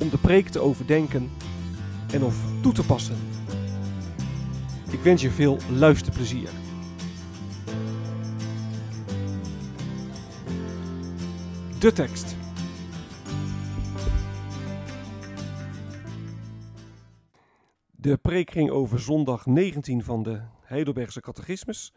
om de preek te overdenken en of toe te passen. Ik wens je veel luisterplezier. De tekst. De preek ging over zondag 19 van de Heidelbergse catechismus.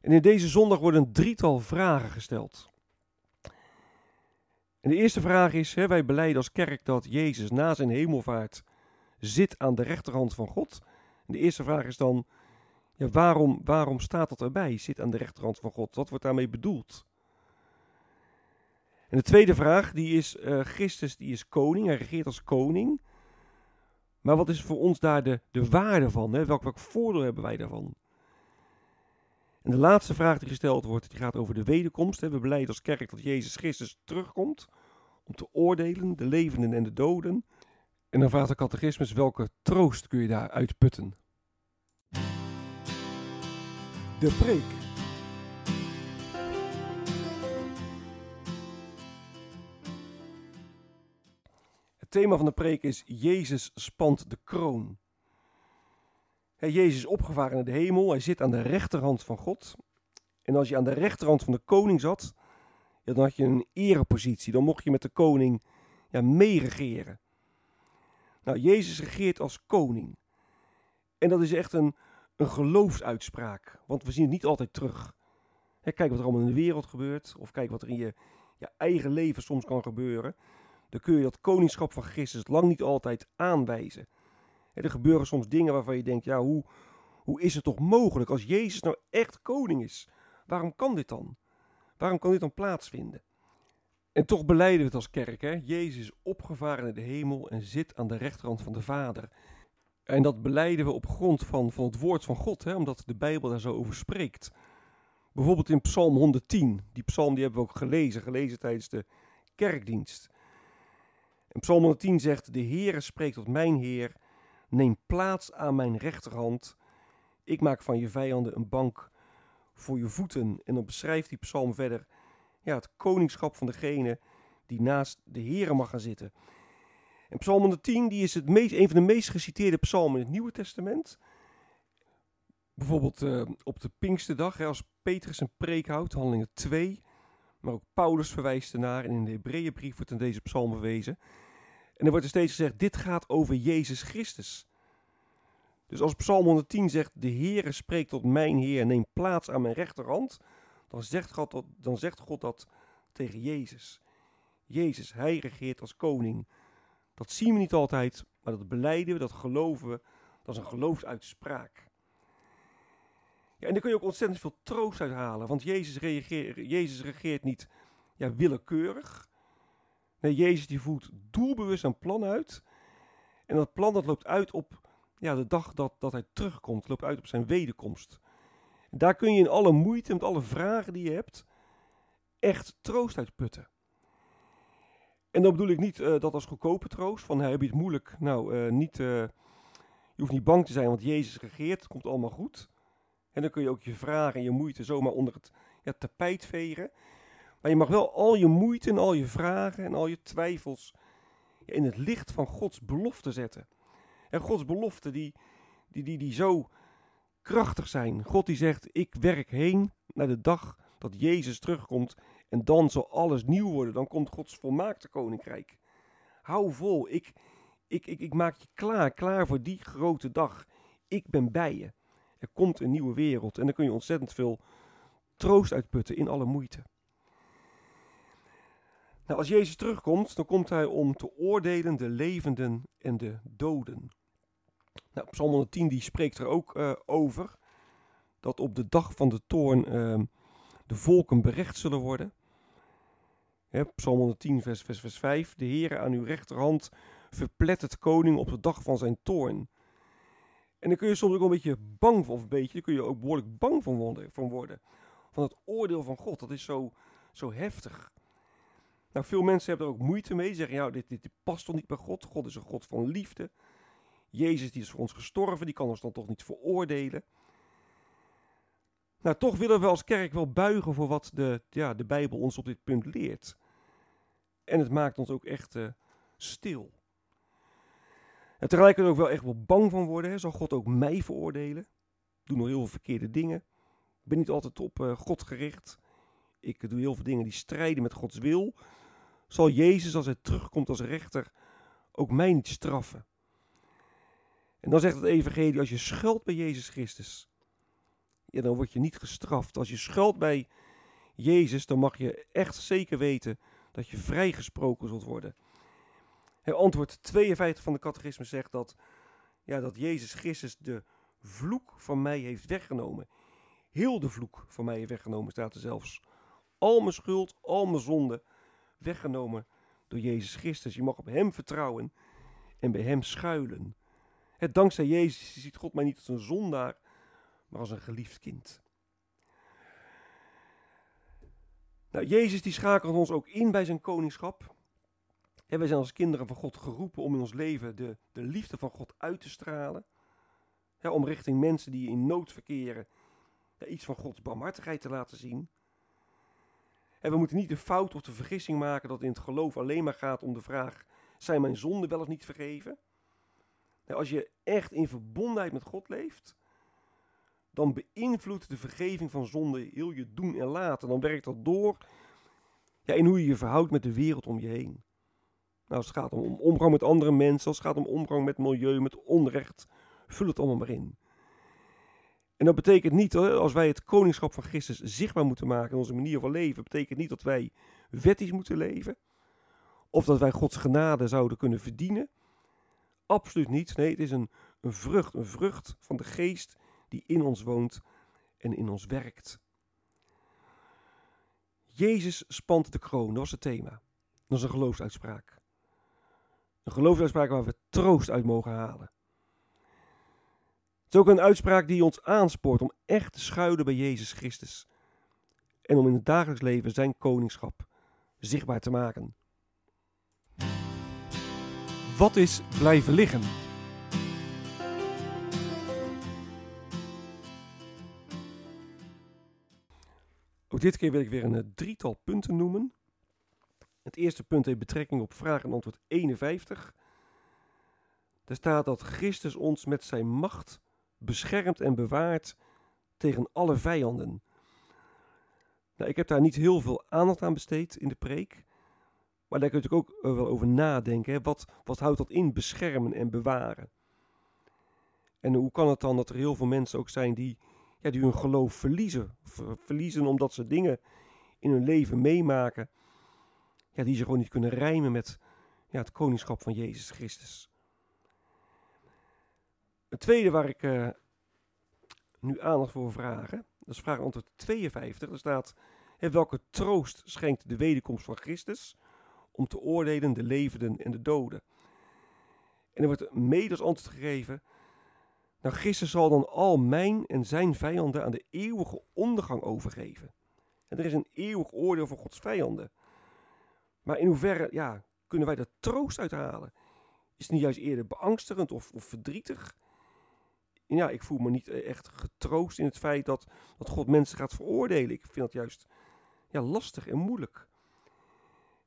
En in deze zondag worden een drietal vragen gesteld. En de eerste vraag is: hè, wij beleiden als kerk dat Jezus na zijn hemelvaart zit aan de rechterhand van God. De eerste vraag is dan: ja, waarom, waarom staat dat erbij? Zit aan de rechterhand van God. Wat wordt daarmee bedoeld? En de tweede vraag die is: uh, Christus die is koning, hij regeert als koning. Maar wat is voor ons daar de, de waarde van? Hè? Welk voordeel hebben wij daarvan? En de laatste vraag die gesteld wordt, die gaat over de wederkomst. We beleiden als kerk dat Jezus Christus terugkomt om te oordelen, de levenden en de doden. En dan vraagt de catechismus, welke troost kun je daar uitputten? De preek. Het thema van de preek is Jezus spant de kroon. Jezus is opgevaren naar de hemel. Hij zit aan de rechterhand van God. En als je aan de rechterhand van de koning zat, dan had je een erepositie. Dan mocht je met de koning ja, meeregeren. Nou, Jezus regeert als koning. En dat is echt een, een geloofsuitspraak. Want we zien het niet altijd terug. kijk wat er allemaal in de wereld gebeurt. Of kijk wat er in je, je eigen leven soms kan gebeuren. Dan kun je dat koningschap van Christus lang niet altijd aanwijzen. Er gebeuren soms dingen waarvan je denkt, ja, hoe, hoe is het toch mogelijk als Jezus nou echt koning is? Waarom kan dit dan? Waarom kan dit dan plaatsvinden? En toch beleiden we het als kerk, hè? Jezus is opgevaren naar de hemel en zit aan de rechterhand van de Vader. En dat beleiden we op grond van, van het woord van God, hè? omdat de Bijbel daar zo over spreekt. Bijvoorbeeld in Psalm 110. Die psalm die hebben we ook gelezen, gelezen tijdens de kerkdienst. En Psalm 110 zegt, de Heere spreekt tot mijn Heer, Neem plaats aan mijn rechterhand. Ik maak van je vijanden een bank voor je voeten. En dan beschrijft die psalm verder ja, het koningschap van degene die naast de Heer mag gaan zitten. En psalm 110 die is het meest, een van de meest geciteerde psalmen in het Nieuwe Testament. Bijvoorbeeld uh, op de Pinksterdag, hè, als Petrus een preek houdt, handelingen 2. Maar ook Paulus verwijst ernaar en in de Hebreeënbrief wordt in deze psalm verwezen. En er wordt er steeds gezegd, dit gaat over Jezus Christus. Dus als Psalm 110 zegt, de Heere spreekt tot mijn Heer, neem plaats aan mijn rechterhand, dan zegt, God dat, dan zegt God dat tegen Jezus. Jezus, hij regeert als koning. Dat zien we niet altijd, maar dat beleiden we, dat geloven we. Dat is een geloofsuitspraak. Ja, en daar kun je ook ontzettend veel troost uit halen, want Jezus, reageert, Jezus regeert niet ja, willekeurig. Nee, Jezus die voert doelbewust een plan uit. En dat plan dat loopt uit op ja, de dag dat, dat hij terugkomt. loopt uit op zijn wederkomst. En daar kun je in alle moeite, met alle vragen die je hebt, echt troost uit putten. En dan bedoel ik niet uh, dat als goedkope troost, van heb je het moeilijk. Nou, uh, niet, uh, je hoeft niet bang te zijn, want Jezus regeert, het komt allemaal goed. En dan kun je ook je vragen en je moeite zomaar onder het ja, tapijt vegen. Maar je mag wel al je moeite en al je vragen en al je twijfels in het licht van Gods belofte zetten. En Gods beloften die, die, die, die zo krachtig zijn. God die zegt, ik werk heen naar de dag dat Jezus terugkomt En dan zal alles nieuw worden. Dan komt Gods volmaakte koninkrijk. Hou vol. Ik, ik, ik, ik maak je klaar. Klaar voor die grote dag. Ik ben bij je. Er komt een nieuwe wereld. En dan kun je ontzettend veel troost uitputten in alle moeite. Nou, als Jezus terugkomt, dan komt hij om te oordelen de levenden en de doden. Nou, Psalm 110 die spreekt er ook uh, over. Dat op de dag van de toorn uh, de volken berecht zullen worden. Psalm 110 vers, vers, vers 5. De Heere aan uw rechterhand verplettert koning op de dag van zijn toorn. En dan kun je soms ook een beetje bang van, of een beetje, kun je ook behoorlijk bang worden. Van, worden, van het oordeel van God. Dat is zo, zo heftig. Nou, veel mensen hebben er ook moeite mee. Ze zeggen, ja, dit, dit, past toch niet bij God? God is een God van liefde. Jezus die is voor ons gestorven, die kan ons dan toch niet veroordelen. Nou, toch willen we als kerk wel buigen voor wat de, ja, de Bijbel ons op dit punt leert. En het maakt ons ook echt uh, stil. En tegelijkertijd ook wel echt wel bang van worden. Hè. Zal God ook mij veroordelen? Ik doe nog heel veel verkeerde dingen. Ik ben niet altijd op uh, God gericht. Ik doe heel veel dingen die strijden met Gods wil. Zal Jezus, als hij terugkomt als rechter, ook mij niet straffen? En dan zegt het evangelie, als je schuilt bij Jezus Christus, ja, dan word je niet gestraft. Als je schuilt bij Jezus, dan mag je echt zeker weten dat je vrijgesproken zult worden. Het antwoord 52 van de catechisme zegt dat, ja, dat Jezus Christus de vloek van mij heeft weggenomen. Heel de vloek van mij heeft weggenomen, staat er zelfs. Al mijn schuld, al mijn zonde, weggenomen door Jezus Christus. Je mag op Hem vertrouwen en bij Hem schuilen. Het dankzij Jezus ziet God mij niet als een zondaar, maar als een geliefd kind. Nou, Jezus die schakelt ons ook in bij zijn koningschap. En wij zijn als kinderen van God geroepen om in ons leven de, de liefde van God uit te stralen. Om richting mensen die in nood verkeren iets van Gods barmhartigheid te laten zien. En we moeten niet de fout of de vergissing maken dat in het geloof alleen maar gaat om de vraag: zijn mijn zonden wel of niet vergeven? Nou, als je echt in verbondenheid met God leeft, dan beïnvloedt de vergeving van zonde heel je doen en laten. Dan werkt dat door ja, in hoe je je verhoudt met de wereld om je heen. Nou, als het gaat om omgang met andere mensen, als het gaat om omgang met milieu, met onrecht, vul het allemaal maar in. En dat betekent niet, als wij het koningschap van Christus zichtbaar moeten maken in onze manier van leven, betekent niet dat wij wettisch moeten leven. Of dat wij Gods genade zouden kunnen verdienen. Absoluut niet. Nee, het is een, een vrucht, een vrucht van de geest die in ons woont en in ons werkt. Jezus spant de kroon, dat was het thema. Dat is een geloofsuitspraak. Een geloofsuitspraak waar we troost uit mogen halen. Het is ook een uitspraak die ons aanspoort om echt te schuilen bij Jezus Christus. En om in het dagelijks leven zijn koningschap zichtbaar te maken. Wat is blijven liggen? Ook dit keer wil ik weer een eh, drietal punten noemen. Het eerste punt heeft betrekking op vraag en antwoord 51. Daar staat dat Christus ons met zijn macht beschermt en bewaart tegen alle vijanden. Nou, ik heb daar niet heel veel aandacht aan besteed in de preek. Maar daar kun je natuurlijk ook eh, wel over nadenken. Wat, wat houdt dat in, beschermen en bewaren? En hoe kan het dan dat er heel veel mensen ook zijn die, ja, die hun geloof verliezen? verliezen omdat ze dingen in hun leven meemaken ja, die ze gewoon niet kunnen rijmen met ja, het koningschap van Jezus Christus. Het tweede waar ik uh, nu aandacht voor vragen, dat is vraag antwoord 52. Er staat, welke troost schenkt de wederkomst van Christus om te oordelen de levenden en de doden? En er wordt mede als antwoord gegeven, nou Christus zal dan al mijn en zijn vijanden aan de eeuwige ondergang overgeven. En er is een eeuwig oordeel voor Gods vijanden. Maar in hoeverre ja, kunnen wij daar troost uit halen? Is het niet juist eerder beangstigend of, of verdrietig? Ja, ik voel me niet eh, echt getroost in het feit dat, dat God mensen gaat veroordelen. Ik vind dat juist ja, lastig en moeilijk.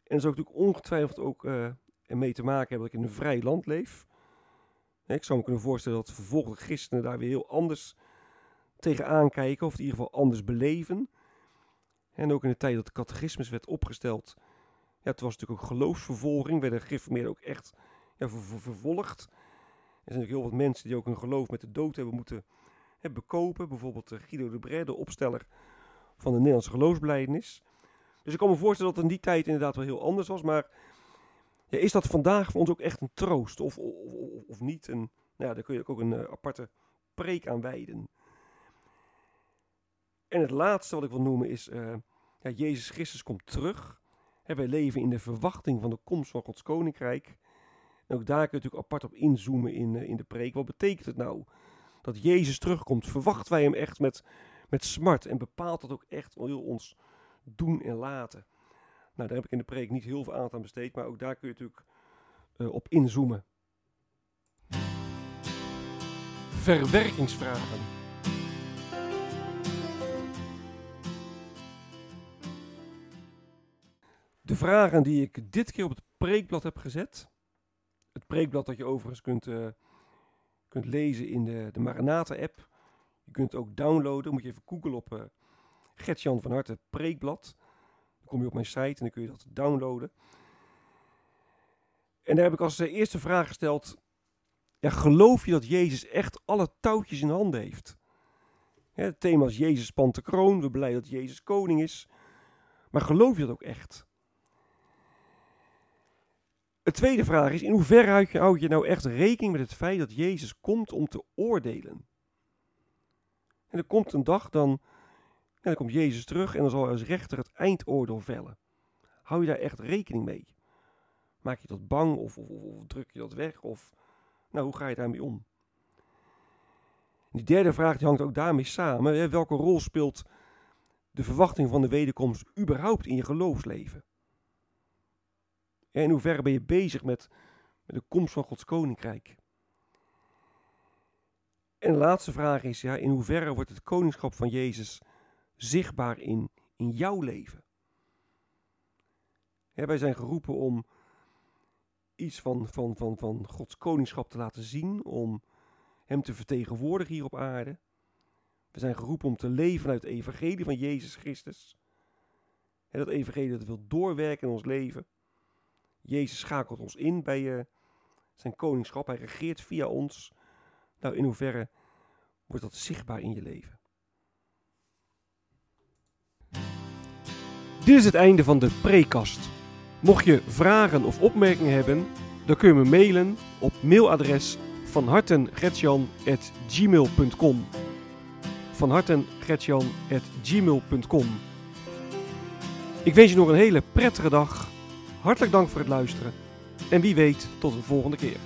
En dat zou natuurlijk ongetwijfeld ook uh, ermee te maken hebben dat ik in een vrij land leef. Ik zou me kunnen voorstellen dat vervolgde christenen daar weer heel anders tegenaan kijken, of in ieder geval anders beleven. En ook in de tijd dat de catechismus werd opgesteld, ja, het was natuurlijk ook geloofsvervolging, werden gereformeerden ook echt ja, vervolgd. Zijn natuurlijk heel wat mensen die ook hun geloof met de dood hebben moeten bekopen. Bijvoorbeeld uh, Guido de Bray, de opsteller van de Nederlandse geloofsbelijdenis. Dus ik kan me voorstellen dat het in die tijd inderdaad wel heel anders was. Maar ja, is dat vandaag voor ons ook echt een troost of, of, of, niet? En, nou ja, daar kun je ook een uh, aparte preek aan wijden. En het laatste wat ik wil noemen is, uh, ja, Jezus Christus komt terug. Wij leven in de verwachting van de komst van Gods Koninkrijk. En ook daar kun je natuurlijk apart op inzoomen in, uh, in de preek. Wat betekent het nou dat Jezus terugkomt? Verwachten wij hem echt met, met smart? En bepaalt dat ook echt heel ons doen en laten? Nou, daar heb ik in de preek niet heel veel aandacht aan besteed, maar ook daar kun je natuurlijk uh, op inzoomen. Verwerkingsvragen. De vragen die ik dit keer op het preekblad heb gezet. Preekblad dat je overigens kunt, uh, kunt lezen in de, de Maranatha-app. Je kunt het ook downloaden. Moet je even googlen op uh, Gertjan van Harte preekblad. Dan kom je op mijn site en dan kun je dat downloaden. En daar heb ik als eerste vraag gesteld: ja, geloof je dat Jezus echt alle touwtjes in handen heeft? Het thema is Jezus spant de kroon. We beleiden dat Jezus koning is. Maar geloof je dat ook echt? De tweede vraag is: in hoeverre houd je nou echt rekening met het feit dat Jezus komt om te oordelen? En er komt een dag dan en dan komt Jezus terug en dan zal hij als rechter het eindoordeel vellen. Hou je daar echt rekening mee? Maak je dat bang of, of, of druk je dat weg? Of, nou, hoe ga je daarmee om? Die derde vraag die hangt ook daarmee samen. Welke rol speelt de verwachting van de wederkomst überhaupt in je geloofsleven? In hoeverre ben je bezig met, met de komst van Gods koninkrijk? En de laatste vraag is, ja, in hoeverre wordt het koningschap van Jezus zichtbaar in, in jouw leven. wij zijn geroepen om iets van, van, van, van Gods koningschap te laten zien, om Hem te vertegenwoordigen hier op aarde. We zijn geroepen om te leven uit het evangelie van Jezus Christus. En dat evangelie dat wil doorwerken in ons leven. Jezus schakelt ons in bij uh, zijn koningschap. Hij regeert via ons. Nou, in hoeverre wordt dat zichtbaar in je leven? Dit is het einde van de prekast. Mocht je vragen of opmerkingen hebben, dan kun je me mailen op mailadres van hartengretjan.gmail.com van Ik wens je nog een hele prettige dag. Hartelijk dank voor het luisteren. En wie weet tot een volgende keer.